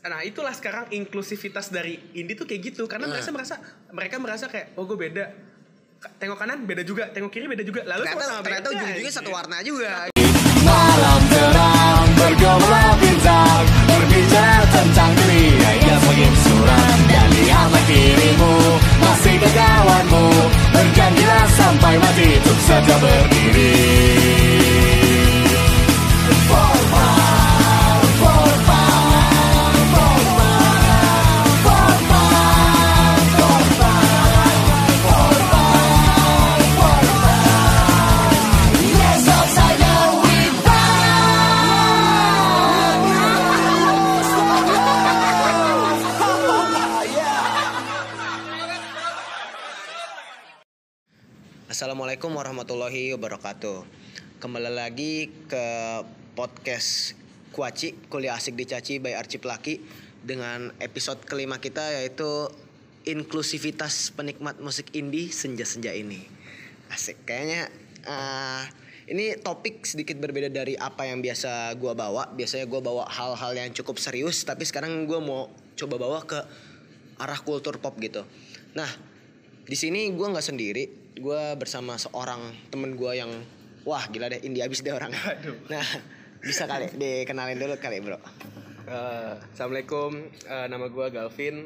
nah itulah sekarang inklusivitas dari indie tuh kayak gitu. Karena Nah. mereka merasa mereka merasa kayak oh gue beda. Tengok kanan beda juga tengok kiri beda juga. Lalu ternyata sama-sama ternyata beda, ujung-ujungnya satu warna juga. Malam terang bergolak bintang Berbicara tentang dunia yang semakin suram Dan lihatlah dirimu masih ke kawanmu Berjanjilah sampai mati untuk saja berdiri Assalamualaikum warahmatullahi wabarakatuh. Kembali lagi ke podcast Kuaci Kuliah Asik Dicaci by Archie Plaki Dengan episode kelima kita yaitu Inklusivitas penikmat musik indie senja-senja ini. Asik, kayaknya eh, ini topik sedikit berbeda dari apa yang biasa gua bawa. Biasanya gua bawa hal-hal yang cukup serius Tapi sekarang gua mau coba bawa ke arah kultur pop gitu. Nah, di sini gue nggak sendiri, gue bersama seorang temen gue yang wah gila deh indie abis deh orang. Nah bisa kali dikenalin dulu kali bro. Eh, assalamualaikum Eh, nama gue Galvin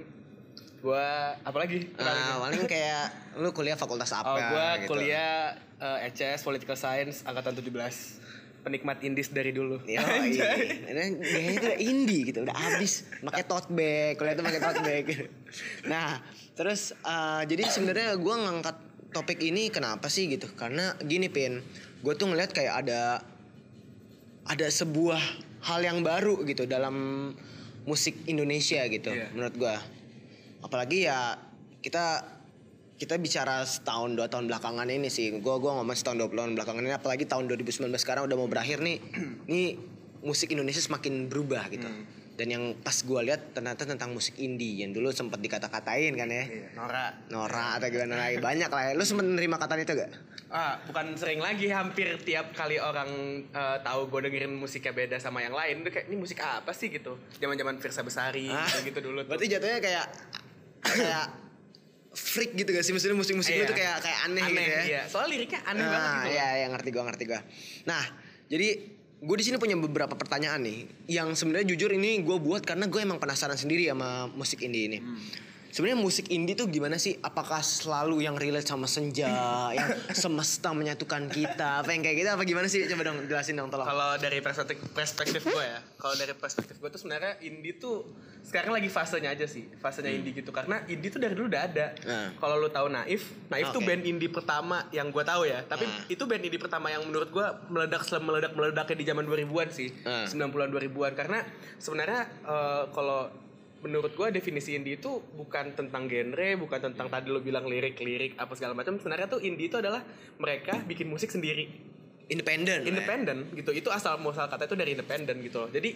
gue apa lagi Nah, paling kayak lu kuliah fakultas apa? oh gue gitu. kuliah eh, ECS Political Science angkatan 17 penikmat indis dari dulu Yo, ini gayanya tuh udah indie gitu, udah abis pakai tote bag, kuliah tuh pakai tote bag. Nah, terus eh, jadi sebenarnya gue ngangkat topik ini kenapa sih gitu? Karena gini pin, gue tuh ngeliat kayak ada ada sebuah hal yang baru gitu dalam musik Indonesia gitu, Iya. menurut gue. Apalagi ya kita kita bicara setahun dua tahun belakangan ini sih gue gua ngomong setahun dua tahun belakangan ini apalagi tahun 2019 sekarang udah mau berakhir nih nih musik Indonesia semakin berubah gitu dan yang pas gue lihat ternyata tentang musik indie yang dulu sempat dikata-katain kan ya Iya, Nora Nora atau gimana lagi banyak lah ya lu sempet nerima kata itu gak? Ah, bukan sering lagi hampir tiap kali orang eh, tahu gue dengerin musiknya beda sama yang lain tuh kayak ini musik apa sih gitu zaman-zaman Firsa Besari Ah, gitu dulu tuh. berarti jatuhnya kayak kayak freak gitu gak sih maksudnya musik-musik lu Iya. tuh kayak kayak aneh, gitu ya iya. Soalnya liriknya aneh banget Ah, gitu. Iya, iya ngerti gua, ngerti gua. Nah, jadi gue di sini punya beberapa pertanyaan nih, yang sebenarnya jujur ini gue buat karena gue emang penasaran sendiri sama musik indie ini. Hmm. Sebenarnya musik indie tuh gimana sih? Apakah selalu yang relate sama senja, yang semesta menyatukan kita, apa yang kayak gitu? Apa gimana sih? Coba dong jelasin dong tolong. Kalau dari perspektif perspektif gue ya, kalau dari perspektif gue tuh sebenarnya indie tuh sekarang lagi fasenya aja sih, fasenya indie gitu. Karena indie tuh dari dulu udah ada. Hmm. Kalau lu tahu Naif, Naif tuh Oke. band indie pertama yang gue tahu ya. Tapi Hmm. itu band indie pertama yang menurut gue meledak meledak meledaknya di zaman 2000-an sih, Hmm. 90-an 2000-an. Karena sebenarnya eh, kalau menurut gue definisi indie itu bukan tentang genre, bukan tentang tadi lo bilang lirik-lirik apa segala macam. Sebenarnya tuh indie itu adalah mereka bikin musik sendiri Independen. ya. independen gitu itu asal muasal kata itu dari independen gitu loh jadi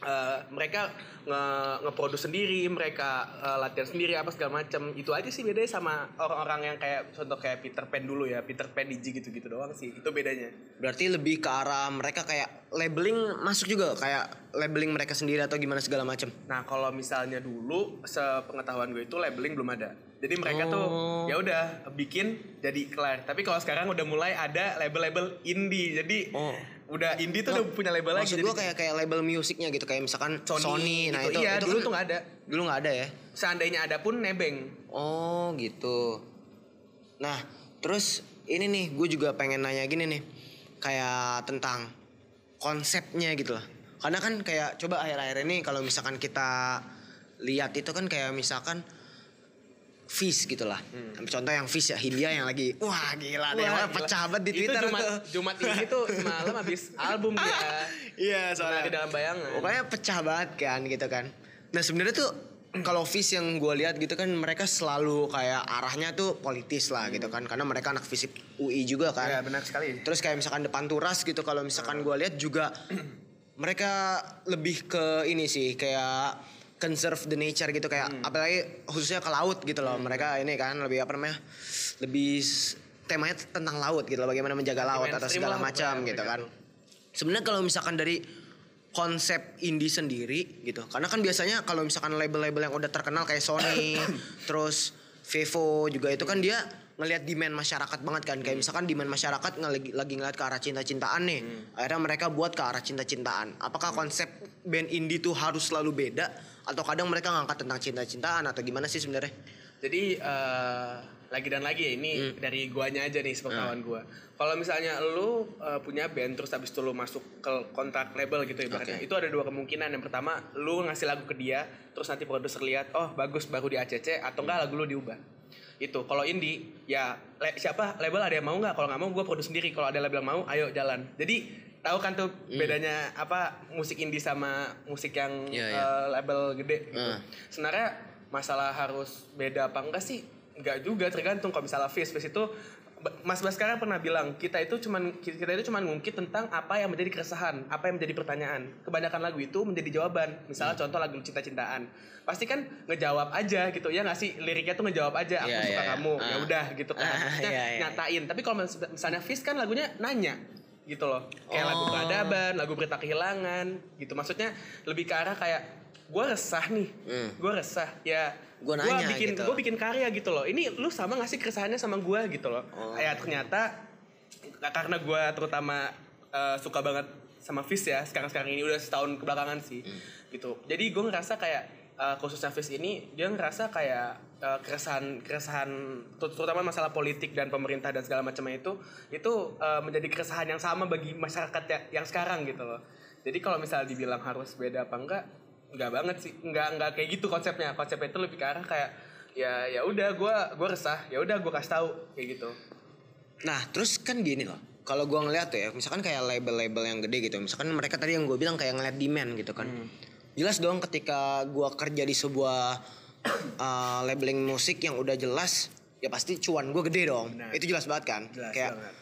eh, mereka nge ngeproduce sendiri mereka eh, latihan sendiri apa segala macam itu aja sih bedanya sama orang-orang yang kayak contoh kayak Peter Pan dulu ya Peter Pan DJ gitu gitu doang sih. Itu bedanya. Berarti lebih ke arah mereka kayak labeling masuk juga? Kayak labeling mereka sendiri atau gimana segala macam. nah kalau misalnya dulu sepengetahuan gue itu labeling belum ada. Jadi mereka Oh. tuh ya udah bikin jadi kelar. Tapi kalau sekarang udah mulai ada label-label indie. Jadi Oh. Udah indie tuh udah punya label lagi Maksud gue kayak kayak label musiknya gitu kayak misalkan Sony, nah gitu. itu iya itu dulu kan tuh nggak ada dulu nggak ada ya. seandainya ada pun nebeng Oh gitu. Nah terus ini nih gue juga pengen nanya gini nih kayak tentang konsepnya gitu lah. Karena kan kayak coba akhir-akhir ini kalau misalkan kita lihat itu kan kayak misalkan Fish gitu lah. Contoh yang Fish ya Hindia yang lagi wah gila deh Hmm. Wah, pecah banget di Twitter itu Jumat, tuh. Jumat ini tuh semalam habis album dia. Iya Menari dalam bayangan. Pokoknya pecah banget kan gitu kan. Nah sebenarnya tuh kalau Fish yang gue lihat gitu kan mereka selalu kayak arahnya tuh politis lah gitu kan karena mereka anak fisip UI juga kan. Ya benar sekali. Terus kayak misalkan depan turas gitu kalau misalkan gue lihat juga mereka lebih ke ini sih kayak conserve the nature gitu kayak Hmm. apalagi khususnya ke laut gitu loh. Mereka ini kan lebih apa namanya? Lebih temanya tentang laut gitu loh bagaimana menjaga laut atau mainstream segala macam gitu kan. Sebenarnya kalau misalkan dari konsep indie sendiri gitu. Karena kan biasanya kalau misalkan label-label yang udah terkenal kayak Sony, terus Vivo juga itu kan dia ngelihat demand masyarakat banget kan. Kayak misalkan demand masyarakat nge- lagi ngeliat ke arah cinta-cintaan nih. Akhirnya mereka buat ke arah cinta-cintaan. Apakah konsep band indie tuh harus selalu beda atau kadang mereka ngangkat tentang cinta-cintaan atau gimana sih sebenarnya? Jadi eh, lagi dan lagi ya ini Hmm. dari guanya aja nih sepengetahuan gua. Kalau misalnya lu eh, punya band terus habis itu lu masuk ke kontrak label gitu ibaratnya. Oke. Itu ada dua kemungkinan. Yang pertama lu ngasih lagu ke dia terus nanti produser lihat oh bagus baru di ACC atau enggak lagu lu diubah. Itu kalau indie ya le- siapa label ada yang mau nggak? Kalau nggak mau gua produce sendiri. Kalau ada label yang mau ayo jalan. Jadi tahu kan tuh Hmm. bedanya apa musik indie sama musik yang Iya, iya. eh, label gede gitu. Ah. Sebenarnya masalah harus beda apa enggak sih? Enggak juga tergantung kalau misalnya Fizz Fizz itu Mas Baskara pernah bilang kita itu cuman kita itu cuman ngungkit tentang apa yang menjadi keresahan, apa yang menjadi pertanyaan. Kebanyakan lagu itu menjadi jawaban. Misalnya Hmm. contoh lagu cinta-cintaan. Pasti kan ngejawab aja gitu ya nggak sih liriknya tuh ngejawab aja aku Iya, suka iya. kamu. Ya Ah. udah gitu kan. Ah, Maksudnya iya, iya. nyatain. Tapi kalau mis- misalnya Fizz kan lagunya nanya gitu loh. Kayak lagu Oh. peradaban, lagu berita kehilangan gitu. Maksudnya lebih ke arah kayak gue resah nih, Hmm. gue resah ya nanya bikin gitu. gue bikin karya gitu loh ini lu sama gak sih keresahannya sama gue gitu loh Oh. ya ternyata ka- karena gue terutama eh, suka banget sama Fizz ya sekarang sekarang ini udah setahun kebelakangan sih Hmm. gitu jadi gue ngerasa kayak eh, khususnya Fizz ini dia ngerasa kayak eh, keresahan keresahan ter- terutama masalah politik dan pemerintah dan segala macamnya itu itu eh, menjadi keresahan yang sama bagi masyarakat ya- yang sekarang gitu loh jadi kalau misalnya dibilang harus beda apa enggak nggak banget sih nggak nggak kayak gitu konsepnya konsepnya itu lebih ke arah kayak ya ya udah gue gue resah ya udah gue kasih tahu kayak gitu Nah, terus kan gini loh. Kalau gua ngeliat tuh ya, misalkan kayak label-label yang gede gitu. Misalkan mereka tadi yang gue bilang kayak ngeliat demand gitu kan. Jelas dong ketika gua kerja di sebuah uh, labeling musik yang udah jelas, ya pasti cuan gue gede dong. Benar. Itu jelas banget kan. jelas kayak banget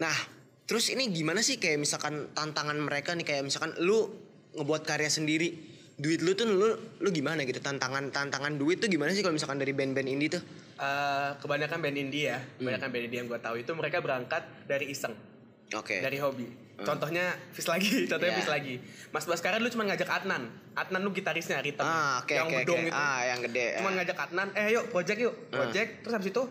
Nah, terus ini gimana sih kayak misalkan tantangan mereka nih kayak misalkan lu ngebuat karya sendiri, duit lu tuh lu lu gimana gitu tantangan tantangan duit tuh gimana sih kalau misalkan dari band-band indie tuh? Eh, kebanyakan band indie ya kebanyakan band indie yang gue tahu itu mereka berangkat dari iseng Oke. dari hobi contohnya Fis lagi contohnya. Fis lagi Mas Baskara lu cuma ngajak Adnan Adnan lu gitarisnya Ritem Ah, oke yang oke bedong oke. itu Ah, yang gede. cuma Ah. ngajak Adnan eh yuk project yuk project terus habis itu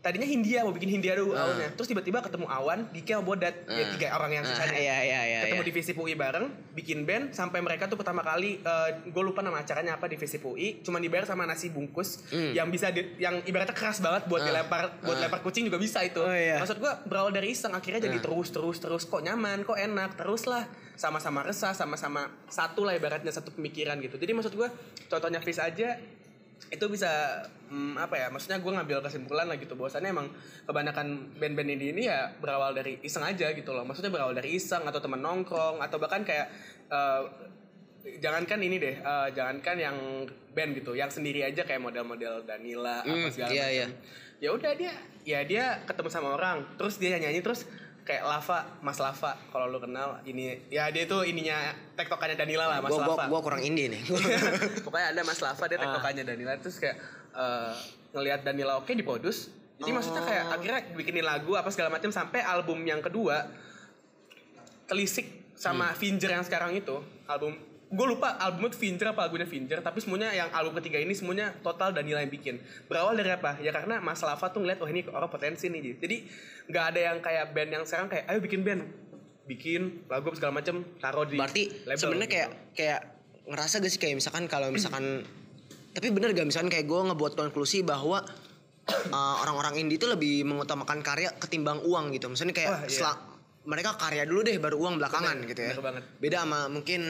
tadinya Hindia mau bikin Hindia dulu Ah. awalnya terus tiba-tiba ketemu Awan Diki sama Bodat ya Ah. tiga orang yang Ah, sisanya iya, iya, iya, ketemu iya. di Visip UI bareng bikin band sampai mereka tuh pertama kali gue lupa nama acaranya apa di Visip UI cuma dibayar sama nasi bungkus Hmm. yang bisa di- yang ibaratnya keras banget buat Ah. dilempar buat Ah. lempar kucing juga bisa itu Oh, iya. maksud gue berawal dari iseng akhirnya jadi Ah. terus terus terus kok nyaman kok enak terus lah sama-sama resah sama-sama satu lah ibaratnya satu pemikiran gitu jadi maksud gue contohnya Fis aja itu bisa hmm, apa ya maksudnya gue ngambil kesimpulan lah gitu bahwasannya emang kebanyakan band-band indie ini ya berawal dari iseng aja gitu loh maksudnya berawal dari iseng atau teman nongkrong atau bahkan kayak eh, jangankan ini deh eh, jangankan yang band gitu yang sendiri aja kayak model-model Danila apa Hmm, segala iya, macam iya. ya udah dia ya dia ketemu sama orang terus dia nyanyi terus kayak Lava Mas Lava kalau lu kenal ini ya dia tuh ininya tektokannya Danila lah Mas Gua, gua, Lava. gua kurang indie nih. pokoknya ada Mas Lava dia tektokannya Danila terus kayak eh, ngelihat Danila oke di produce jadi maksudnya kayak akhirnya bikinin lagu apa segala macam sampai album yang kedua telisik sama Finger yang sekarang itu album gue lupa albumnya Finger apa lagunya Finger tapi semuanya yang album ketiga ini semuanya total Danila yang bikin berawal dari apa ya karena Mas Lava tuh ngeliat oh ini orang potensi nih Ji. jadi nggak ada yang kayak band yang sekarang kayak ayo bikin band bikin lagu segala macam taruh di Berarti sebenarnya gitu. kayak kayak ngerasa gak sih kayak misalkan kalau misalkan tapi bener gak misalkan kayak gue ngebuat konklusi bahwa uh, orang-orang indie itu lebih mengutamakan karya ketimbang uang gitu. Misalnya kayak Wah, iya. mereka karya dulu deh baru uang belakangan Bener, gitu ya. bener banget. Beda sama mungkin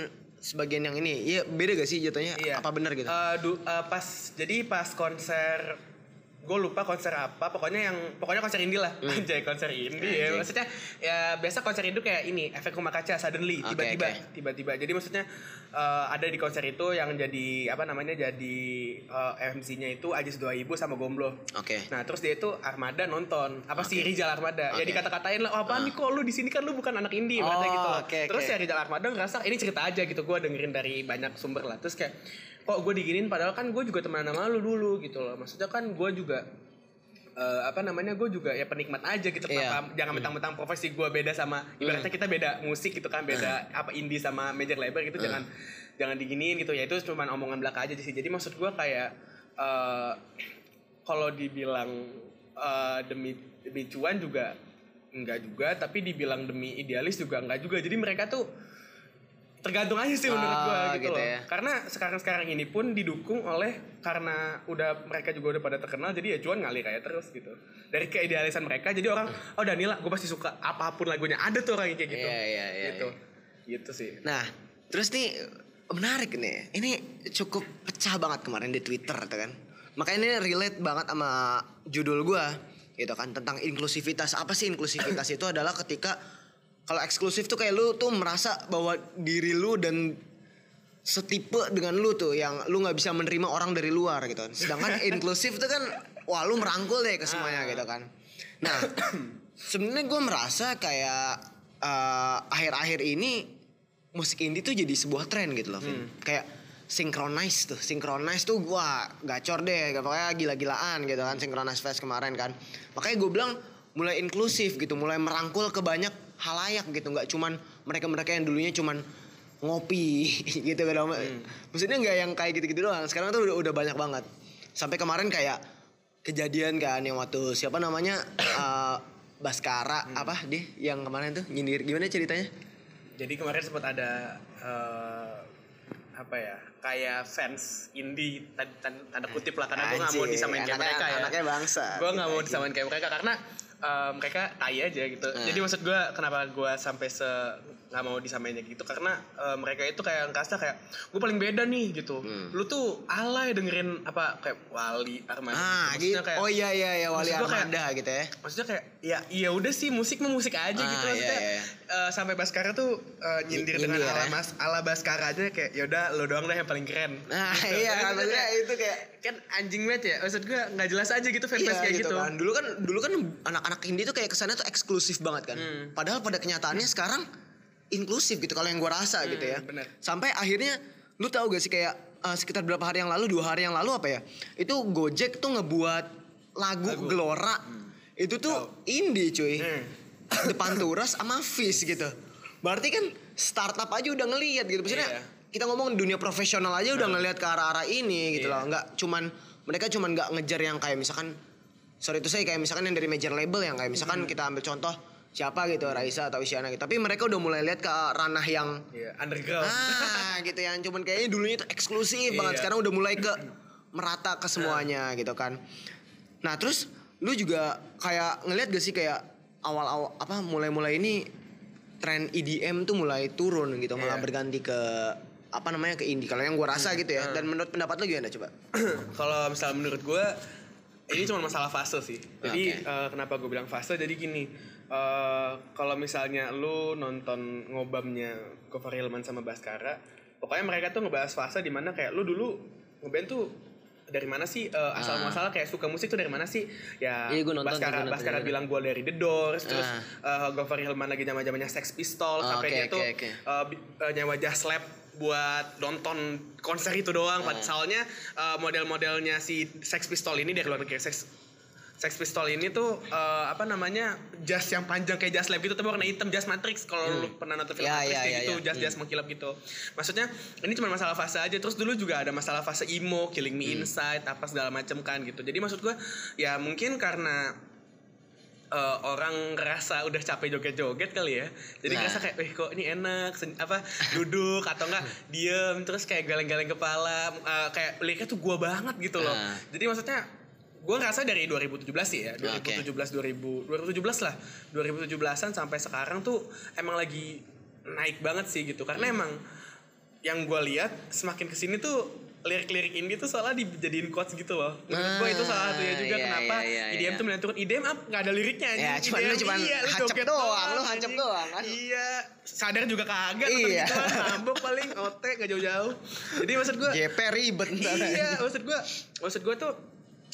sebagian yang ini. Iya, beda gak sih jatuhnya? Iya. Apa bener gitu? Eh, du- eh, pas jadi pas konser gue lupa konser apa pokoknya yang pokoknya konser indie lah. Anjay konser indie ya. Hmm. Maksudnya ya biasa konser indie kayak ini efek rumah kaca suddenly tiba-tiba oke. tiba-tiba. Jadi maksudnya eh, ada di konser itu yang jadi apa namanya jadi eh, MC-nya itu Ajis Dua Ibu sama Gomblo. Oke. Nah terus dia itu Armada nonton. Apa sih Rizal Armada? Ya Oke. dikata-katain lah oh, apaan nih kok lu di sini kan lu bukan anak indie Oh, gitu oke, terus oke. ya Rizal Armada ngerasa ini cerita aja gitu. Gue dengerin dari banyak sumber lah. Terus kayak kok gue diginin padahal kan gue juga teman sama lu dulu gitu loh. Maksudnya kan gue juga eh, apa namanya gue juga ya penikmat aja gitu Iya. Kenapa- jangan mentang-mentang profesi gue beda sama ibaratnya kita beda musik gitu kan beda apa indie sama major label gitu jangan jangan diginiin gitu. Ya itu cuma omongan belaka aja sih. Jadi maksud gue kayak eh, kalau dibilang eh, demi demi cuan juga enggak juga tapi dibilang demi idealis juga enggak juga. Jadi mereka tuh tergantung aja sih menurut Ah, gua gitu, gitu loh. ya. Karena sekarang-sekarang ini pun didukung oleh karena udah mereka juga udah pada terkenal jadi ya cuan ngalir kayak terus gitu. Dari keidealisan mereka jadi orang oh Danila gue pasti suka apa pun lagunya. Ada tuh orang yang kayak gitu. Iya, iya, iya, Gitu. Gitu sih. Nah, terus nih menarik nih. Ini cukup pecah banget kemarin di Twitter tuh kan. Makanya ini relate banget sama judul gua gitu kan tentang inklusivitas. Apa sih inklusivitas itu adalah ketika kalau eksklusif tuh kayak lu tuh merasa bahwa diri lu dan setipe dengan lu tuh yang lu nggak bisa menerima orang dari luar gitu kan. Sedangkan inklusif tuh kan wah lu merangkul deh ke semuanya gitu kan. Nah, sebenarnya gue merasa kayak eh, akhir-akhir ini musik indie tuh jadi sebuah tren gitu loh, Vin. Kayak synchronize tuh, synchronize tuh gua gacor deh, pokoknya gila-gilaan gitu kan, synchronize fest kemarin kan. Makanya gue bilang mulai inklusif gitu, mulai merangkul ke banyak halayak gitu, nggak cuman mereka-mereka yang dulunya cuman ngopi gitu kan. Maksudnya nggak yang kayak gitu-gitu doang. Sekarang tuh udah, udah banyak banget. Sampai kemarin kayak kejadian kan yang waktu siapa namanya eh, Baskara apa deh yang kemarin tuh nyindir gimana ceritanya? Jadi kemarin sempat ada eh, apa ya kayak fans indie tan- tan- tanda kutip lah karena gue nggak mau disamain kayak mereka ya anaknya bangsa. gue nggak mau disamain kayak mereka karena eh, mereka tai aja gitu Nah. jadi maksud gue kenapa gue sampai se nggak mau disamainnya gitu karena eh, mereka itu kayak ngerasa kayak gue paling beda nih gitu Hmm. lu tuh alay dengerin apa kayak Wali Armada Ah, gitu. gitu. Maksudnya kayak- oh iya iya ya Wali gua kayak- Armada gitu ya. maksudnya kayak ya iya udah sih musik mah musik aja Ah, gitu maksudnya iya, iya. eh, sampai Baskara tuh eh, nyindir Ny- dengan nyindir ala ya. mas ala Baskara aja kayak yaudah lo doang deh yang paling keren Nah, Gitu. iya Maksudnya kan maksudnya itu kayak kan anjing banget ya maksud gue nggak jelas aja gitu fanbase Iya kayak gitu, kan. Dulu kan dulu kan anak-anak indie tuh kayak kesannya tuh eksklusif banget kan. Hmm. Padahal pada kenyataannya sekarang inklusif gitu kalau yang gua rasa gitu ya. bener. Sampai akhirnya lu tahu gak sih kayak eh, sekitar berapa hari yang lalu, dua hari yang lalu apa ya? Itu Gojek tuh ngebuat lagu, Gelora. Itu tuh indie cuy. Hmm. Depan Turas sama Fish gitu. Berarti kan startup aja udah ngelihat gitu. Maksudnya Iya. kita ngomong dunia profesional aja udah ngelihat ke arah-arah ini gitu Iya. loh. Nggak cuman mereka cuman nggak ngejar yang kayak misalkan sorry itu saya kayak misalkan yang dari major label yang kayak misalkan kita ambil contoh siapa gitu Raisa atau Isyana gitu. Tapi mereka udah mulai lihat ke ranah yang Iya, underground ah gitu yang cuman kayaknya dulunya itu eksklusif banget. Iya. Sekarang udah mulai ke merata ke semuanya gitu kan. Nah, terus lu juga kayak ngelihat gak sih kayak awal-awal apa mulai-mulai ini tren EDM tuh mulai turun gitu malah Iya. berganti ke apa namanya ke indie kalau yang gua rasa gitu ya dan menurut pendapat lu gimana coba kalau misalnya menurut gue ini cuma masalah fase sih jadi Oke. eh, kenapa gue bilang fase jadi gini eh, kalau misalnya lu nonton ngobamnya Gofar Hilman sama Baskara pokoknya mereka tuh ngebahas fase di mana kayak lu dulu ngeband tuh dari mana sih eh, asal Ah. muasal kayak suka musik tuh dari mana sih ya Iya, gua nonton Baskara gua nonton Baskara bilang gue dari The Doors terus Ah. eh, Gofar Hilman lagi zaman zamannya Sex Pistols Oh, sampai oke, dia oke, tuh eh, bi- eh, nyewa Just Lab buat nonton konser itu doang. Ah. Soalnya eh, model-modelnya si Sex Pistol ini dari luar negeri Sex Sex Pistol ini tuh eh, apa namanya jas yang panjang kayak jas lab gitu tapi warna hitam jas Matrix kalau lu pernah nonton film Ya, Matrix ya, kayak ya, gitu ya. jas jas mengkilap gitu maksudnya ini cuma masalah fase aja terus dulu juga ada masalah fase emo Killing Me Inside apa segala macem kan gitu jadi maksud gua ya mungkin karena eh, orang ngerasa udah capek joget-joget kali ya. Jadi Nah. ngerasa kayak, eh kok ini enak, sen- apa duduk atau enggak diem terus kayak galeng-galeng kepala, eh, kayak liriknya tuh gua banget gitu loh. Nah. Jadi maksudnya gue ngerasa dari 2017 sih ya, 2017 2000 2017 lah, 2017-an sampai sekarang tuh emang lagi naik banget sih gitu. Karena emang yang gue lihat semakin ke sini tuh lirik-lirik indie tuh soalnya dijadiin quotes gitu loh. Menurut gue itu salah satunya juga iya, kenapa iya, iya, IDM iya. tuh mulai turun. IDM up nggak ada liriknya Ya, anjing. cuman lu cuman iya, hancep joget doang, lu hancep doang kan. Iya, sadar juga kagak Iya. gitu kan. Mabok paling otek gak jauh-jauh. Jadi maksud gue JP ribet iya maksud gue maksud gue tuh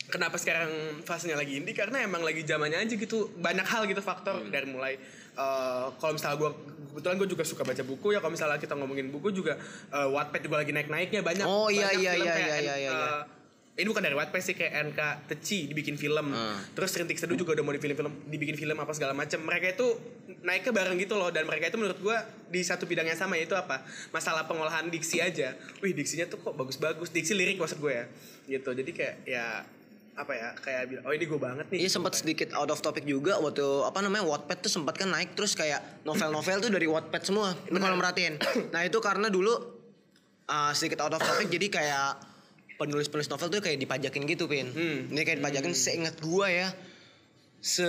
kenapa sekarang fasenya lagi indie? Karena emang lagi zamannya aja gitu banyak hal gitu faktor. Hmm. dari mulai eh, kalau misalnya gue kebetulan gue juga suka baca buku ya. Kalau misalnya kita ngomongin buku juga eh, Wattpad juga lagi naik naiknya banyak. Oh, iya, banyak iya, film iya, kayak, iya, iya, iya. eh, ini bukan dari Wattpad sih kayak NK Teci dibikin film. Hmm. terus Rintik Seduh juga udah mau di film-film dibikin film apa segala macam mereka itu naiknya bareng gitu loh. Dan mereka itu menurut gua di satu bidang yang sama yaitu apa? Masalah pengolahan diksi aja. Wih diksinya tuh kok bagus-bagus. Diksi lirik maksud gue ya. Gitu. Jadi kayak ya apa ya kayak bilang oh ini gue banget nih Iya sempat sedikit out of topic juga waktu apa namanya Wattpad tuh sempat kan naik terus kayak novel-novel tuh dari Wattpad semua. Lu kalau merhatiin. Nah, itu karena dulu uh, sedikit out of topic jadi kayak penulis-penulis novel tuh kayak dipajakin gitu, Pin. Hmm. Ini kayak dipajakin seingat gua ya. Se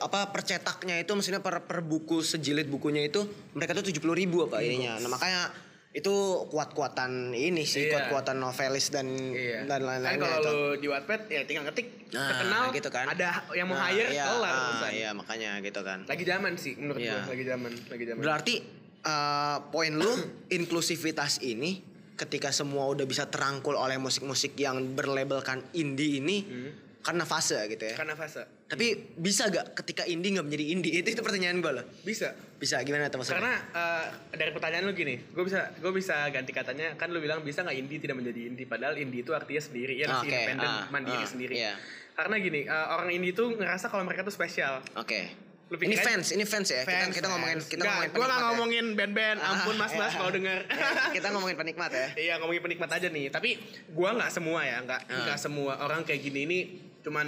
apa percetaknya itu maksudnya per, per buku sejilid bukunya itu mereka tuh 70 ribu apa ininya. Nah, makanya itu kuat-kuatan ini sih, Iya. kuat-kuatan novelis dan Iya. dan kan lain-lainnya. kalau itu. lu di Wattpad ya tinggal ketik Nah, terkenal gitu kan. ada yang mau Nah, hire iya, kelar ah, urusan. iya makanya gitu kan. lagi zaman sih menurut Iya. gue lagi zaman lagi zaman Berarti uh, poin lu inklusivitas ini ketika semua udah bisa terangkul oleh musik-musik yang berlabelkan indie ini Hmm. karena fase gitu ya. karena fase Tapi bisa gak ketika indie nggak menjadi indie? Itu itu pertanyaan gue loh. bisa Bisa gimana tuh maksudnya? karena eh, dari pertanyaan lu gini gue bisa gue bisa ganti katanya kan lu bilang bisa nggak indie tidak menjadi indie padahal indie itu artinya sendiri ya Oke, independen ah, mandiri ah, sendiri iya. karena gini eh, orang indie itu ngerasa kalau mereka tuh spesial Oke. Lu Ini fans, ini fans ya. kita Fans, kita ngomongin fans. kita Nggak, ngomongin gue nggak penikmat ya. ngomongin band-band ampun Ah, mas mas iya. kalau denger kita ngomongin penikmat ya. Iya ngomongin penikmat aja nih. Tapi gua nggak semua ya, nggak nggak semua orang kayak gini ini. Cuman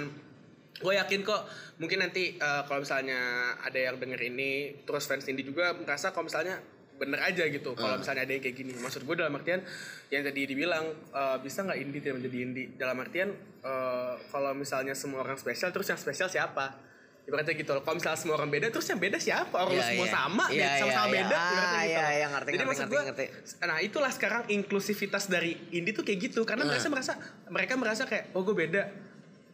gue yakin kok mungkin nanti eh, kalau misalnya ada yang denger ini terus fans indie juga merasa kalau misalnya bener aja gitu kalau Ah. misalnya ada yang kayak gini maksud gue dalam artian yang tadi dibilang eh, bisa nggak indie tidak menjadi indie dalam artian eh, kalau misalnya semua orang spesial terus yang spesial siapa ibaratnya gitu loh kalau misalnya semua orang beda terus yang beda siapa orang Iya, semua iya. sama Iya, beda- sama-sama iya, beda iya. ibaratnya Ah, gitu iya, loh. iya, ngerti, jadi ngerti, maksud ngerti, gue ngerti. Nah itulah sekarang inklusivitas dari indie tuh kayak gitu karena mereka merasa mereka merasa kayak oh gue beda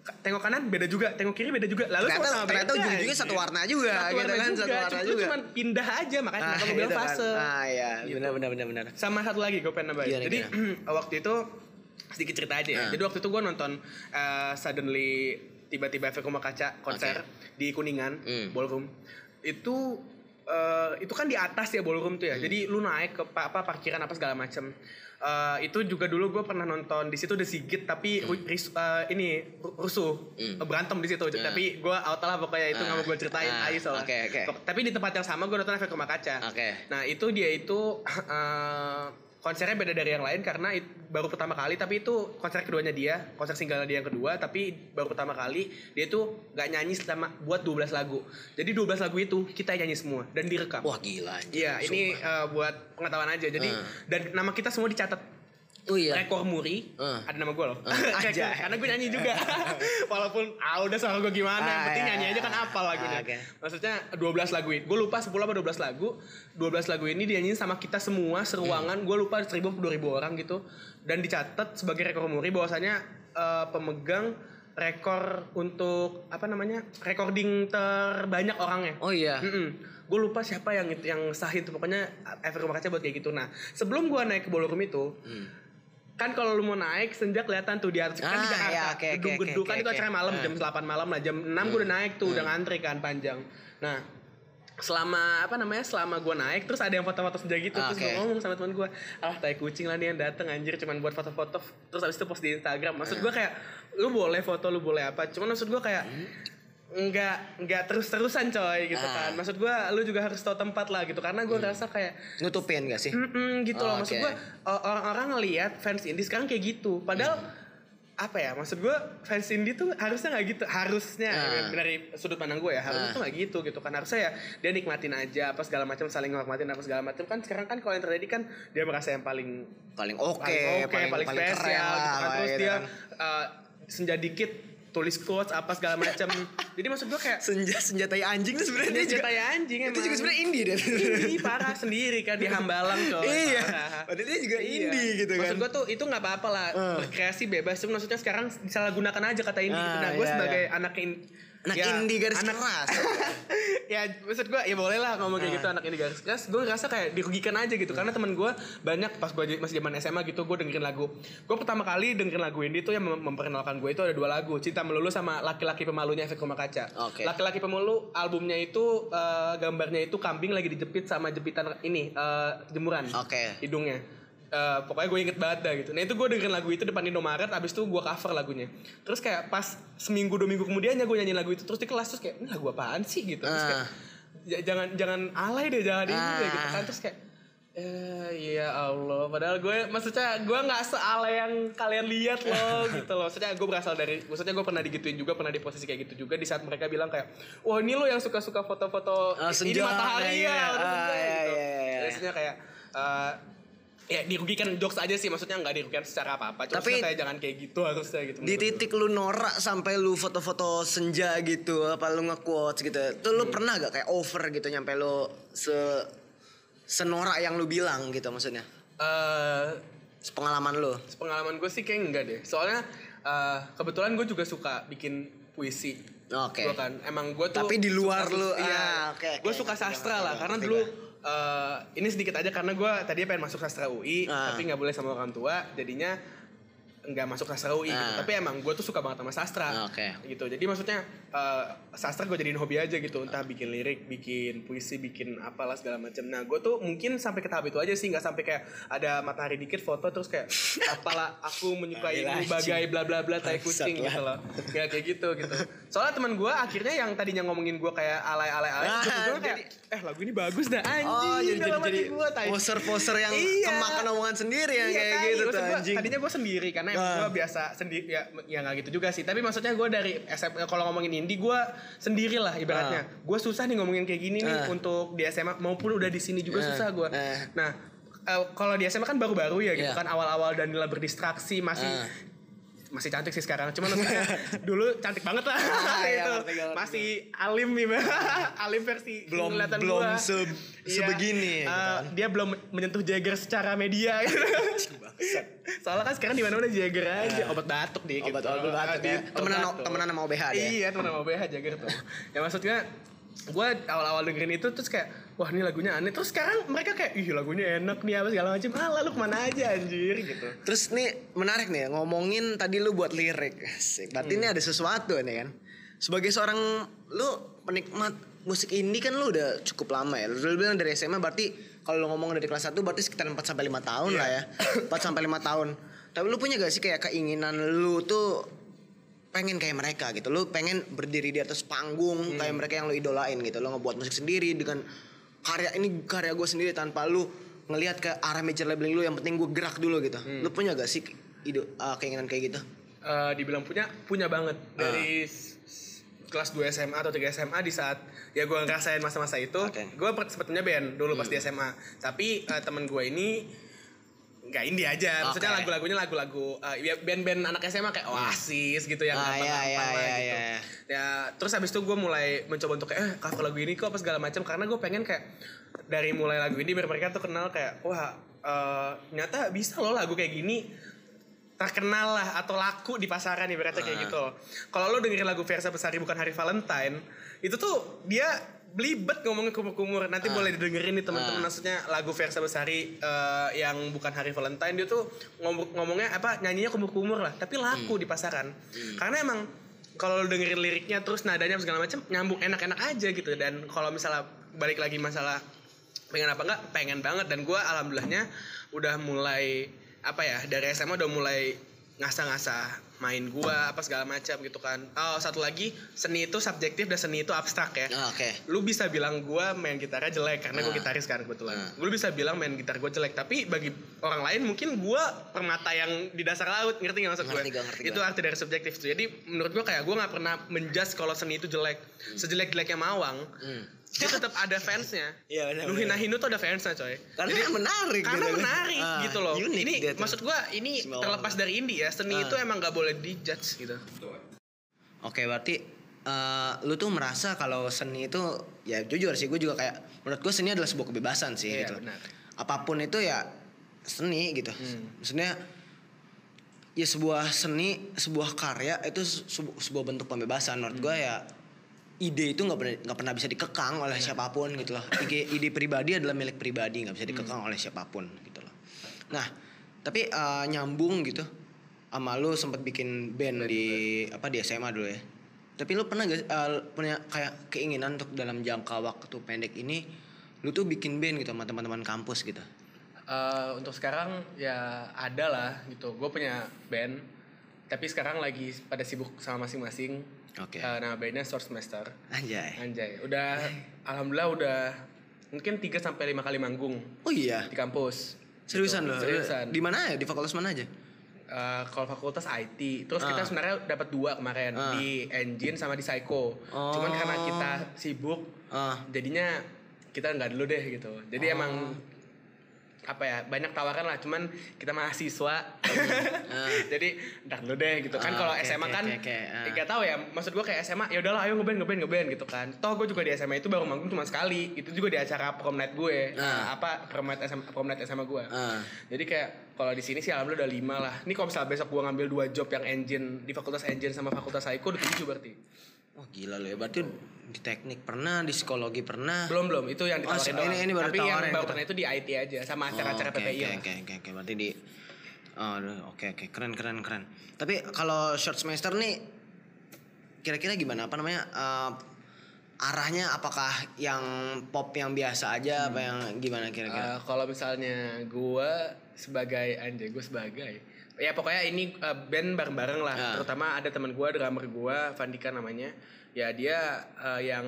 tengok kanan beda juga tengok kiri beda juga lalu Ternyata- sama-sama ternyata beda, ujung-ujungnya satu warna juga, satu gitu warna kan, juga, satu warna Cuma- juga. cuman pindah aja makanya kenapa gue bilang gitu kan. fase Ah iya, Gitu. benar benar benar benar. sama satu lagi gue pengen nambahin Gimana, jadi waktu itu sedikit cerita aja ya Ah. jadi waktu itu gue nonton eh, suddenly tiba-tiba efek rumah kaca konser di kuningan Hmm. ballroom itu eh, itu kan di atas ya ballroom tuh ya Hmm. jadi lu naik ke pa- apa parkiran apa segala macem Eh, itu juga dulu gue pernah nonton di situ The Sigit tapi ru- ris- eh, ini ru- rusuh Hmm. Eh, berantem di situ Ya. tapi gue out lah pokoknya itu nggak mau gue ceritain Ah, aja soalnya oke. Kok- tapi di tempat yang sama gue nonton efek rumah kaca Oke. Nah itu dia itu eh, konsernya beda dari yang lain karena it- baru pertama kali tapi itu konser keduanya dia konser single dia yang kedua tapi baru pertama kali dia itu nggak nyanyi selama buat 12 lagu. Jadi 12 lagu itu kita nyanyi semua dan direkam. Wah gila. Iya ini eh, buat pengetahuan aja. Jadi Hmm. dan nama kita semua dicatat Oh iya. rekor muri Hmm. ada nama gue loh. Rekor, Aja. karena gue nyanyi juga walaupun ah udah suara gue gimana yang Ah, penting iya, nyanyi iya. aja kan apa lagunya Ah, oke. maksudnya 12 lagu ini gue lupa 10 apa 12 lagu 12 lagu ini dinyanyiin sama kita semua seruangan Hmm. gue lupa 1000 atau 2000 orang gitu dan dicatat sebagai rekor muri bahwasanya eh, pemegang rekor untuk apa namanya recording terbanyak orangnya Oh iya. Gue lupa siapa yang yang sahin tuh pokoknya efek rumah kaca buat kayak gitu. Nah sebelum gue naik ke ballroom itu, Hmm. Kan kalau lu mau naik senja kelihatan tuh di atas. Kan di Ah, Jakarta iya, oke, oke, gedung-gedung oke, kan itu oke. acara malam Ah. jam 8 malam lah jam 6 gue udah naik tuh udah ngantri kan panjang. Nah selama apa namanya selama gue naik terus ada yang foto-foto senja gitu Ah, terus gue ngomong sama teman gue ah tai kucing lah nih yang dateng anjir cuman buat foto-foto. Terus habis itu post di Instagram. Maksud gue kayak lu boleh foto lu boleh apa? Cuman maksud gue kayak nggak nggak terus-terusan coy gitu Ah. kan maksud gue lu juga harus tahu tempat lah gitu karena gue ngerasa kayak Nutupin gak sih? Mm-mm, gitu loh Oh, maksud oke. gue orang-orang ngelihat fans indie sekarang kayak gitu padahal apa ya maksud gue fans indie tuh harusnya nggak gitu harusnya Ah. dari sudut pandang gue ya harusnya Ah. tuh nggak gitu gitu kan harusnya ya dia nikmatin aja apa segala macam saling menghormatin apa segala macam kan sekarang kan kalau yang terjadi kan dia merasa yang paling Paling oke, paling oke, paling, paling, paling spesial keren gitu kan. Terus gitu dia kan. uh, senja dikit tulis quotes apa segala macam. Jadi maksud gue kayak Senja senjata anjing tuh sebenarnya dia juga anjing itu emang. juga sebenarnya indie deh. Ini parah sendiri kan di Hambalang coy. Iya. Parah. Padahal dia juga Iya. indie gitu kan. Maksud gue tuh itu nggak apa-apa lah Eh. berkreasi bebas. Cuma maksudnya sekarang disalahgunakan aja kata indie. gitu. Ah, Nah gue iya, sebagai iya. anak in, Anak ya, indie garis anak- keras. ya maksud gue ya boleh lah ngomong kayak gitu anak indie garis keras. Gue ngerasa kayak dirugikan aja gitu karena temen gue banyak pas gue masih zaman SMA gitu gue dengerin lagu. Gue pertama kali dengerin lagu indie tuh yang mem- memperkenalkan gue itu ada dua lagu Cinta Melulu sama Laki-laki Pemalunya Efek Rumah Kaca. Oke. Laki-laki Pemalu albumnya itu eh, gambarnya itu kambing lagi dijepit sama jepitan ini eh, jemuran Oke. hidungnya Eh, pokoknya gue inget banget dah gitu. Nah itu gue dengerin lagu itu depan Indomaret, abis itu gue cover lagunya. Terus kayak pas seminggu dua minggu kemudiannya gue nyanyi lagu itu terus di kelas terus kayak ini lagu apaan sih gitu. Terus kayak Ah. "Ja- jangan jangan alay deh jangan ini deh gitu Ah. kan terus kayak eh ya Allah padahal gue maksudnya gue nggak sealay yang kalian lihat loh gitu loh maksudnya gue berasal dari maksudnya gue pernah digituin juga pernah di posisi kayak gitu juga di saat mereka bilang kayak wah ini lo yang suka suka foto-foto Ah, ini senja, matahari ya Ah, senja," iya, gitu iya, iya. biasanya kayak eh, ya dirugikan jokes aja sih maksudnya nggak dirugikan secara apa apa cuma Tapi- kayak jangan kayak gitu harusnya gitu di titik lu norak sampai lu foto-foto senja gitu apa lu nge-quotes gitu tuh lu pernah gak kayak over gitu nyampe lu se senorak yang lu bilang gitu maksudnya? Eh, pengalaman lu? pengalaman gue sih kayak enggak deh. Soalnya eh, kebetulan gue juga suka bikin puisi. Oke. Gua kan emang gue tuh Tapi di luar suka- lu, iya, ah, oke, oke. gue suka sastra lah karena dulu eh, ini sedikit aja karena gue tadinya pengen masuk sastra UI Ah. tapi nggak boleh sama orang tua jadinya nggak masuk sastra UI gitu. Ah. tapi emang gue tuh suka banget sama sastra Ah, oke. gitu jadi maksudnya eh, sastra gue jadiin hobi aja gitu entah bikin lirik bikin puisi bikin apalah segala macam nah gue tuh mungkin sampai ke tahap itu aja sih nggak sampai kayak ada matahari dikit foto terus kayak apalah aku menyukai Gila, bagai bla bla bla tai kucing gitu loh ya kayak gitu gitu soalnya teman gue akhirnya yang tadinya ngomongin gue kayak alay alay alay Ah, gue kayak eh lagu ini bagus dah anjing Oh jadi jadi, dalam jadi gua, tai. poser-poser yang Iya. kemakan omongan sendiri yang Iya, kayak gitu tuh Maksud gua, anjing. Tadinya gue sendiri karena Ah. gue biasa sendiri ya ya nggak gitu juga sih. Tapi maksudnya gue dari SMA kalau ngomongin indie gue sendiri lah ibaratnya. Gue susah nih ngomongin kayak gini nih Ah. untuk di SMA maupun udah di sini juga Ah. susah gue. Ah. Nah eh, kalau di SMA kan baru-baru ya gitu Iya. kan awal-awal Danila berdistraksi masih Ah. Masih cantik sih sekarang cuman dulu cantik banget lah Ah, iya, ngerti, ngerti. masih alim nih alim versi Belum- kelihatan belum gua. se- Iya, sebegini, gitu eh, kan. dia belum menyentuh Jagger secara media gitu. soalnya kan sekarang di mana mana Jagger aja obat batuk deh Ah. obat gitu. obat batuk ya. Temenan batuk. temenan sama OBH dia. Iya temenan sama OBH Jagger tuh. ya maksudnya gue awal-awal dengerin itu terus kayak wah ini lagunya aneh terus sekarang mereka kayak ih lagunya enak nih apa segala macam ah lalu ke mana aja anjir gitu Terus nih menarik nih ngomongin tadi lu buat lirik. Asik. Berarti Hmm. ini ada sesuatu nih kan. Sebagai seorang lu penikmat musik indie kan lu udah cukup lama ya. Lu udah bilang dari SMA berarti kalau lu ngomong dari kelas 1 berarti sekitar 4 sampai 5 tahun lah ya. Iya. 4 sampai 5 tahun. Tapi lu punya gak sih kayak keinginan lu tuh pengen kayak mereka gitu. Lu pengen berdiri di atas panggung Hmm. kayak mereka yang lu idolain gitu. Lu ngebuat musik sendiri dengan karya ini karya gue sendiri tanpa lu ngelihat ke arah major labeling lu yang penting gue gerak dulu gitu. Hmm. Lu punya gak sih ide uh, keinginan kayak gitu? Eh, dibilang punya punya banget Ah. dari s- kelas 2 SMA atau 3 SMA di saat ya gue ngerasain masa-masa itu. Hmm. gue sebetulnya band dulu pas di SMA tapi eh, temen gue ini nggak indie aja maksudnya Oke. lagu-lagunya lagu-lagu ya band-band anak SMA kayak Oasis gitu yang Ah, iya, iya, iya, gitu iya. ya terus habis itu gue mulai mencoba untuk kayak eh cover lagu ini kok apa segala macam karena gue pengen kayak dari mulai lagu ini biar mereka tuh kenal kayak wah eh, ternyata bisa loh lagu kayak gini terkenal lah atau laku di pasaran ibaratnya kayak Ah. gitu. Kalau lo dengerin lagu Versa Besari bukan hari Valentine, itu tuh dia belibet ngomongnya kumur-kumur. Nanti Ah. boleh didengerin nih teman-teman. Ah. Maksudnya lagu Versa Besari eh, yang bukan hari Valentine dia tuh ngomong ngomongnya apa nyanyinya kumur-kumur lah, tapi Hmm. laku di pasaran. Karena emang kalau dengerin liriknya terus nadanya segala macam nyambung enak-enak aja gitu. Dan kalau misalnya balik lagi masalah pengen apa enggak pengen banget dan gue alhamdulillahnya udah mulai apa ya dari SMA udah mulai ngasah-ngasah main gua apa segala macam gitu kan oh satu lagi seni itu subjektif dan seni itu abstrak ya Ah, Oke. lu bisa bilang gua main gitarnya jelek karena gue Ah. gitaris kan kebetulan Ah. lu bisa bilang main gitar gue jelek tapi bagi orang lain mungkin gua permata yang di dasar laut ngerti nggak maksud Ngerti gua, ngerti itu gua. arti dari subjektif tuh jadi menurut gua kayak gua nggak pernah menjudge kalau seni itu jelek sejelek jeleknya mawang Hmm. Dia tetap ada fansnya. Iya, benar, Lu benar. hina hinu tuh ada fansnya coy. Karena menarik Karena gitu. menarik Ah, gitu loh. ini dia tuh. maksud gua ini Semua terlepas orang. dari indie ya. Seni Ah. itu emang gak boleh dijudge gitu. Oke, berarti eh, lu tuh merasa kalau seni itu ya jujur sih gue juga kayak menurut gue seni adalah sebuah kebebasan sih Iya, gitu. benar. Apa pun itu ya seni gitu. Hmm. Maksudnya ya sebuah seni, sebuah karya itu sebu- sebuah bentuk pembebasan menurut gue ya ide itu nggak pernah nggak pernah bisa dikekang oleh siapa pun gitu loh. Ide, ide pribadi adalah milik pribadi nggak bisa dikekang oleh siapa pun gitu loh. Nah tapi eh, nyambung gitu sama lu sempat bikin band di apa di SMA dulu ya. Tapi lu pernah gak eh, punya kayak keinginan untuk dalam jangka waktu pendek ini lu tuh bikin band gitu sama teman-teman kampus gitu. Eh, untuk sekarang ya ada lah gitu. Gue punya band, tapi sekarang lagi pada sibuk sama masing-masing. Oke. Eh, nama bandnya Source Master. Anjay. Anjay, udah alhamdulillah udah mungkin 3 sampai lima kali manggung Oh iya. di kampus. Seriusan Gitu, loh. Seriusan. Di mana ya? Di fakultas mana aja? Eh, kalau fakultas IT, terus kita Ah. sebenarnya dapat dua kemarin Ah. di engine sama di psycho. Oh. Cuman karena kita sibuk, Ah. jadinya kita nggak dulu deh gitu. Jadi Oh. emang apa ya banyak tawaran lah cuman kita mahasiswa jadi ntar dulu deh gitu kan Ah, kalau oke, SMA kan oke, ah. nggak tahu ya maksud gue kayak SMA ya udahlah ayo ngeband ngeband ngeband gitu kan toh gue juga di SMA itu baru manggung cuma sekali itu juga di acara prom night gue Ah. apa prom night SMA prom night SMA gue Ah. jadi kayak kalau di sini sih alhamdulillah udah lima lah. Ini kalau misalnya besok gua ngambil dua job yang engine di fakultas engine sama fakultas psycho udah tujuh berarti. Wah gila lo ya. Berarti di teknik pernah, di psikologi pernah. Belum belum itu yang Oh, ditawarin doang. ini- ini baru Tapi yang baru gitu. pernah itu di IT aja sama acara-acara Oh, oke, PPI. Oke oke oke. Berarti di Oh, oke oke keren keren keren. Tapi kalau short semester nih kira-kira gimana apa namanya eh, arahnya apakah yang pop yang biasa aja apa yang gimana kira-kira? Eh, kalau misalnya gua sebagai anjay gue sebagai ya pokoknya ini eh, band bareng-bareng lah. Ah. Terutama ada teman gua drummer gua Vandika namanya. Ya dia eh, yang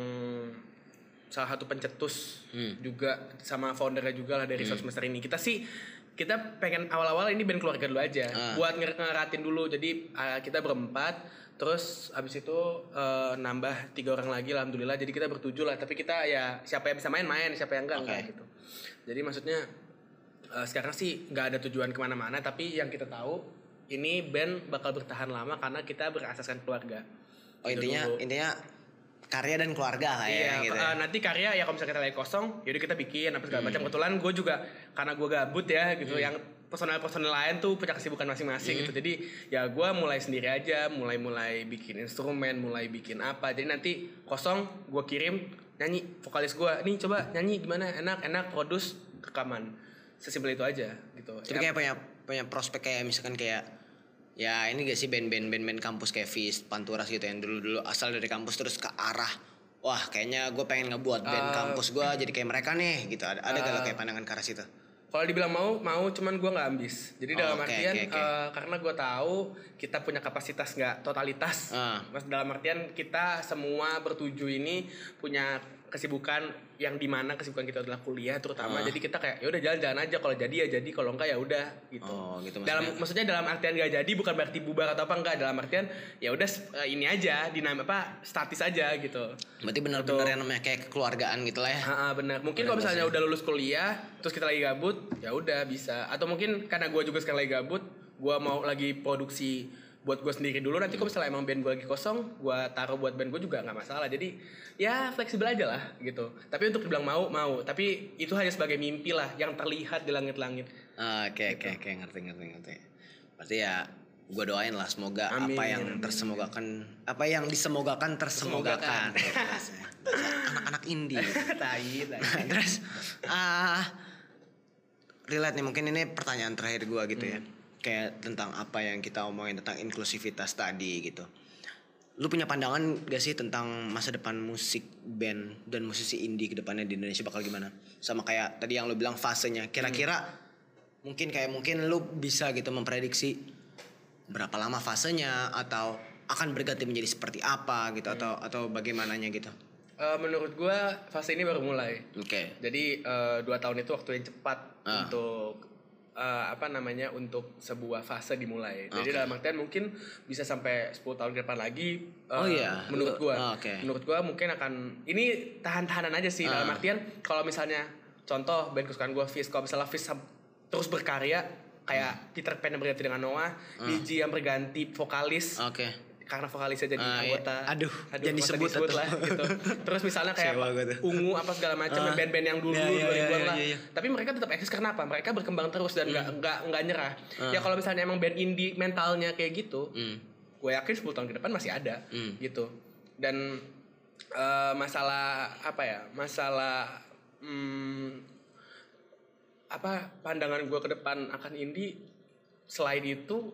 salah satu pencetus Hmm. juga sama foundernya juga lah dari Source Master ini. Kita sih kita pengen awal-awal ini band keluarga dulu aja Ah. buat nger- ngeratin dulu. Jadi eh, kita berempat terus abis itu eh, nambah tiga orang lagi alhamdulillah jadi kita bertujuh lah tapi kita ya siapa yang bisa main main siapa yang enggak Oke. enggak gitu jadi maksudnya eh, sekarang sih nggak ada tujuan ke mana-mana tapi yang kita tahu ini band bakal bertahan lama karena kita berasaskan keluarga Oh Gitu intinya dulu. intinya karya dan keluarga lah ya Iya, gitu. eh, nanti karya ya kalau misalnya kita lagi kosong, yaudah kita bikin apa segala Hmm. macam. Kebetulan gue juga karena gue gabut ya gitu, yang personal-personal lain tuh punya kesibukan masing-masing Hmm. gitu. Jadi ya gue mulai sendiri aja, mulai-mulai bikin instrumen, mulai bikin apa. Jadi nanti kosong gue kirim nyanyi vokalis gue, nih coba nyanyi gimana, enak, enak, produce, rekaman. Sesimpel itu aja gitu. Tapi Ya, kayak punya punya prospek kayak misalkan kayak ya ini gak sih band-band band-band kampus kayak Fist, Panturas gitu yang dulu-dulu asal dari kampus terus ke arah wah kayaknya gue pengen ngebuat band Ah. kampus gue jadi kayak mereka nih gitu ada ada gak lo kayak pandangan ke arah situ? Kalau dibilang mau, mau cuman gue nggak ambis. Jadi Oh, dalam oke, artian oke, oke. eh, karena gue tahu kita punya kapasitas nggak totalitas. Ah. Mas dalam artian kita semua bertujuh ini punya kesibukan yang di mana kesibukan kita adalah kuliah terutama. Ah. Jadi kita kayak ya udah jalan-jalan aja. Kalau jadi ya jadi, kalau enggak ya udah gitu. Oh, gitu dalam maksudnya. maksudnya dalam artian gak jadi bukan berarti bubar atau apa enggak. Dalam artian ya udah eh, ini aja dinam apa statis aja gitu. Berarti benar-benar yang namanya kayak kekeluargaan gitu lah ya. Ah, benar. Mungkin kalau misalnya udah lulus kuliah, terus kita lagi gabut, ya udah bisa. Atau mungkin karena gue juga sekarang lagi gabut, gue mau lagi produksi buat gue sendiri dulu. Nanti kalau misalnya emang band gue lagi kosong, gue taruh buat band gue juga nggak masalah. Jadi ya fleksibel aja lah gitu. Tapi untuk dibilang mau, mau. Tapi itu hanya sebagai mimpi lah yang terlihat di langit-langit. Ah, Oke oke oke ngerti ngerti ngerti. Berarti ya gue doain lah semoga Amin, apa yang amin, tersemogakan apa yang disemogakan tersemogakan. Gitu, bahasa- bahasa Anak-anak indie. tai, tai. Nah, terus ah relate nih mungkin ini pertanyaan terakhir gua gitu ya kayak tentang apa yang kita omongin tentang inklusivitas tadi gitu. Lu punya pandangan gak sih tentang masa depan musik band dan musisi indie ke depannya di Indonesia bakal gimana? Sama kayak tadi yang lu bilang fasenya. Kira-kira mungkin kayak mungkin lu bisa gitu memprediksi berapa lama fasenya atau akan berganti menjadi seperti apa gitu atau atau bagaimananya gitu? Eh, menurut gue fase ini baru mulai. oke. Jadi eh, dua tahun itu waktu yang cepat Ah. untuk eh, apa namanya untuk sebuah fase dimulai. Jadi dalam artian mungkin bisa sampai 10 tahun ke depan lagi. eh, Oh iya. Menurut gua. Oh, oke. Menurut gua mungkin akan ini tahan-tahanan aja sih dalam Ah. artian kalau misalnya contoh band kesukaan gua Fizz kalau misalnya sam- terus berkarya kayak Peter Pan yang berganti dengan Noah, DJ yang berganti vokalis oke karena vokalisnya jadi iya. anggota. Aduh, jangan nggak usah disebut atuh. lah gitu. Terus misalnya kayak Sewa apa, ungu apa segala macam Ah. band-band yang dulu Iya, iya, 2000-an iya, lah. iya, iya. Tapi mereka tetap eksis karena apa? Mereka berkembang terus dan nggak nggak nggak nyerah. Ah. Ya kalau misalnya emang band indie mentalnya kayak gitu, Hmm. gue yakin 10 tahun ke depan masih ada Hmm. gitu. Dan eh, masalah apa ya? Masalah hmm, apa pandangan gue ke depan akan indie selain itu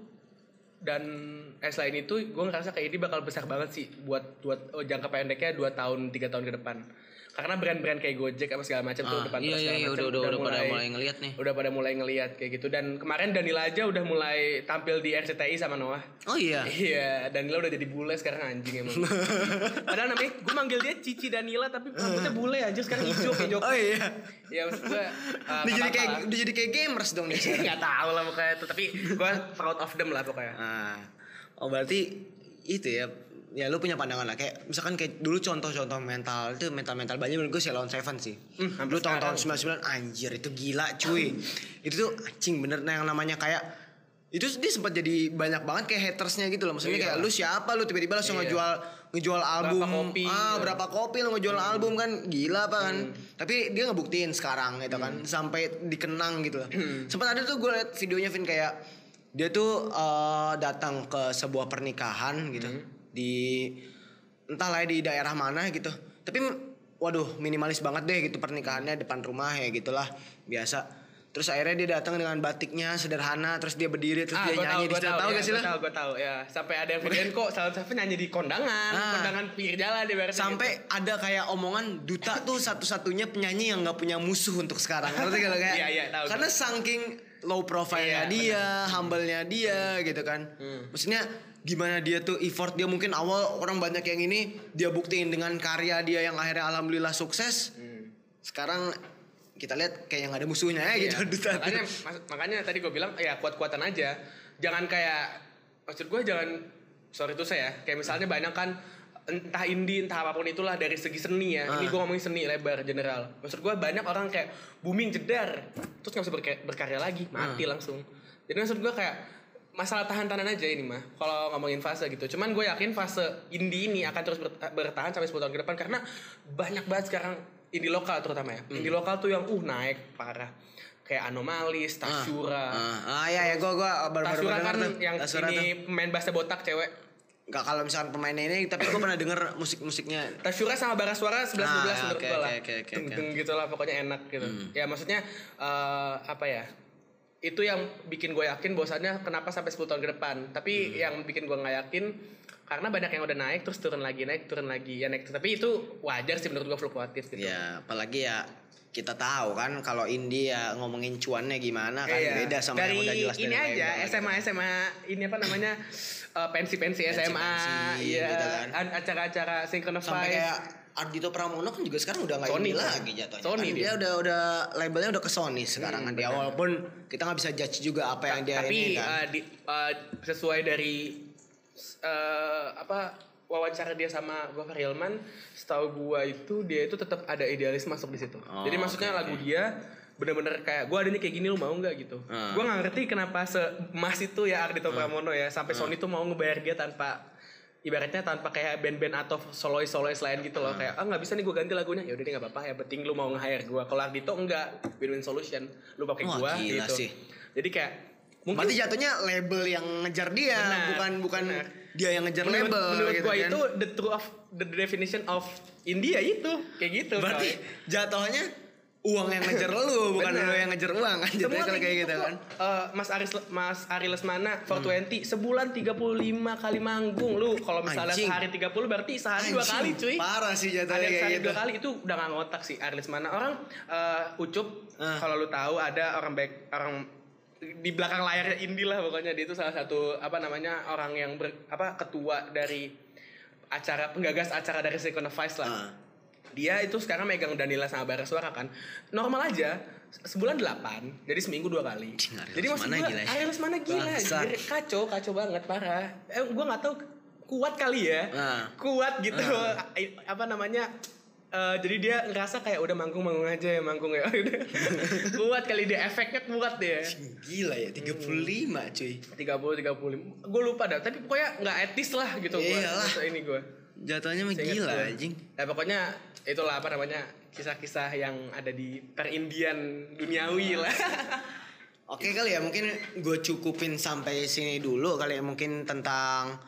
dan eh, selain itu gue ngerasa kayak ini bakal besar banget sih buat buat oh, jangka pendeknya 2 tahun tiga tahun ke depan karena brand-brand kayak Gojek apa segala macam tuh Ah, depan iya, terus iya, iya, macam udah- udah- udah pada mulai ngeliat nih. udah pada mulai ngeliat kayak gitu dan kemarin Danila aja udah mulai tampil di RCTI sama Noah Oh iya. Iya, Danila udah jadi bule sekarang anjing emang. Padahal namanya gue manggil dia Cici Danila tapi rambutnya bule anjir sekarang hijau kayak Joko. Oh iya. Iya maksud gue uh, Udah jadi kayak udah jadi kayak gamers dong nih sekarang. Gak tau lah pokoknya itu Tapi gue proud of them lah pokoknya Ah. Oh berarti itu ya ya lu punya pandangan lah. Kayak misalkan kayak dulu contoh-contoh mental itu mental-mental banyak menurut gue Ceylon Seven sih. Hmm, hampir dulu tahun-tahun 99 anjir itu gila cuy. itu tuh anjing bener. Nah yang namanya kayak itu dia sempat jadi banyak banget kayak hatersnya gitu loh. Maksudnya Iya. kayak lu siapa? Lu tiba-tiba langsung Iya. ngejual ngejual album. kopi, ah gitu. berapa kopi lu ngejual album kan? Gila apa kan? Tapi dia ngebuktiin sekarang gitu kan sampai dikenang gitu loh. Sempat ada tuh gue liat videonya Vin kayak dia tuh eh, datang ke sebuah pernikahan gitu di entahlah ya di daerah mana gitu. Tapi waduh minimalis banget deh gitu pernikahannya depan rumah ya gitulah biasa. Terus akhirnya dia datang dengan batiknya sederhana terus dia berdiri terus dia Ah, gua nyanyi di situ. tahu gak sih gua lah tahu, gue tahu ya. Sampai ada yang videoin kok salah satu nyanyi di kondangan, Ah. kondangan pinggir jalan di barat sampai ada kayak omongan duta tuh satu-satunya penyanyi yang nggak punya musuh untuk sekarang. Ngerti gak lo kayak? Iya, iya, tahu, karena saking low profile-nya Iya, dia humble-nya dia gitu kan. Hmm. maksudnya gimana dia tuh effort dia. Mungkin awal orang banyak yang ini dia buktiin dengan karya dia yang akhirnya alhamdulillah sukses. Hmm. sekarang kita lihat kayak yang ada musuhnya ya gitu Iya. tuh. makanya makanya tadi gue bilang ya kuat-kuatan aja. Jangan kayak maksud gue jangan sorry itu saya kayak misalnya banyak kan entah indie entah apa pun itulah dari segi seni ya. Ini gue ngomongin seni lebar general. Maksud gue banyak orang kayak booming jedar. Terus nggak bisa berka- berkarya lagi mati langsung. Jadi maksud gue kayak masalah tahan-tahanan aja ini mah kalau ngomongin fase gitu cuman gue yakin fase indie ini akan terus berta- bertahan sampai 10 tahun ke depan karena banyak banget sekarang indie lokal terutama ya indie lokal tuh yang uh naik parah kayak Anomalis, Tashura. Ah, ah ya ya gua gua baru baru dengar kan tuh. yang Tashura tuh. ini pemain bass botak cewek. Gak kalau misalkan pemainnya ini tapi gua pernah denger musik-musiknya Tashura sama bara suara 11 12 Ah, menurut oke, gua lah. oke, oke, Deng oke. deng gitu lah pokoknya enak gitu. Ya maksudnya eh, apa ya? Itu yang bikin gue yakin bahwasannya kenapa sampai 10 tahun ke depan. Tapi yang bikin gue nggak yakin karena banyak yang udah naik terus turun lagi naik turun lagi ya naik tapi itu wajar sih menurut gue fluktuatif gitu. Ya, apalagi ya kita tahu kan kalau indie ya ngomongin cuannya gimana kan Iya. beda sama dari yang udah jelas ini dari aja SMA SMA ini apa namanya eh, pensi-pensi SMA Pensi-pensi, iya gitu kan. acara-acara synchronized sampai kayak Ardito Pramono kan juga sekarang udah nggak Sony indie kan? lagi jatuhnya. Sony kan dia. dia udah udah labelnya udah ke Sony sekarang kan dia. walaupun kita nggak bisa judge juga apa yang dia tapi ini kan. eh, di- eh, sesuai dari eh, apa wawancara dia sama Gofar Hilman setahu gua itu dia itu tetap ada idealis masuk di situ. Oh, jadi maksudnya oke, lagu dia bener-bener kayak gua adanya kayak gini lu mau nggak? gitu. Hmm. gua nggak ngerti kenapa semas itu ya Ardito Pramono ya sampai Sony tuh mau ngebayar dia tanpa ibaratnya tanpa kayak band-band atau solois solois lain gitu Hmm. loh kayak ah nggak bisa nih gue ganti lagunya ya udah deh nggak apa-apa ya penting lu mau nge-hire gue kalau Ardito enggak win-win solution lu pakai gua gila gitu sih. jadi kayak mungkin Berarti jatuhnya label yang ngejar dia Benar, bukan bukan benar. dia yang ngejar menurut, label menurut gitu gua kan. itu the true of the definition of India itu kayak gitu berarti jatuhnya uang yang ngejar lu bukan lu yang ngejar uang kan jatuhnya Semua kalau kayak gitu kok. kan Eh, Mas Aris Mas Ari Lesmana 420 sebulan 35 kali manggung lu kalau misalnya Anjing. sehari 30 berarti sehari dua Anjing, kali cuy parah sih jatuhnya ada kayak sehari gitu dua kali itu udah gak ngotak sih Ari Lesmana orang eh, ucup Ah. kalau lu tahu ada orang baik orang di belakang layarnya Indi lah pokoknya dia itu salah satu apa namanya orang yang ber, apa ketua dari acara penggagas acara dari Second Vice lah Ah. Dia itu sekarang megang Danila sama Bara Suara kan. Normal aja se- sebulan 8 jadi seminggu dua kali. Cing, jadi maksud gue gila ya. Ariel Lesmana gila anjir. kacau kacau banget parah. Eh, gue nggak tahu kuat kali ya. Ah. kuat gitu. I- apa namanya eh, jadi dia ngerasa kayak udah manggung manggung aja ya manggung ya. Kuat kali dia efeknya kuat dia. Gila ya 35 cuy. 30 35 gue lupa dah tapi pokoknya nggak etis lah gitu masa ini gue jatuhnya mah gila anjing Ya pokoknya itulah apa namanya kisah-kisah yang ada di perindian duniawi lah. Oke kali ya mungkin gue cukupin sampai sini dulu kali ya mungkin tentang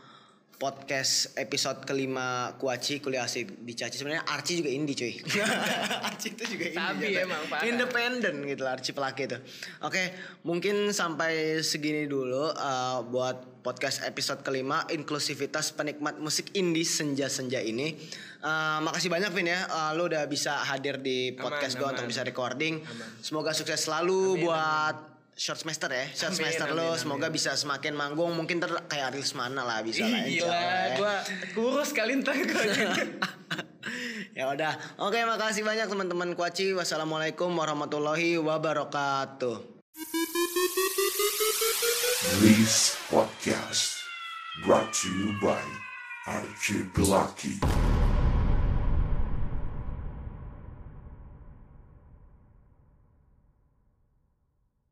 podcast episode kelima Kuaci kuliah asik di Caci sebenarnya Arci juga indie cuy Arci itu juga indie jatuh. emang, parah. independen gitu lah Arci pelaki itu oke mungkin sampai segini dulu uh, buat podcast episode kelima inklusivitas penikmat musik indie senja-senja ini. Uh, makasih banyak Vin ya. Uh, lo udah bisa hadir di podcast gue aman. untuk bisa recording. Semoga sukses selalu buat short semester ya. Short Amin, semester amin, lo. amin. semoga bisa semakin manggung. Mungkin ter kayak Aris mana lah bisa lah Ih, insya gila, Allah ya. gua kurus kali ntar ya udah. Oke makasih banyak teman-teman kuaci. Wassalamualaikum warahmatullahi wabarakatuh This podcast brought to you by Archipelaki.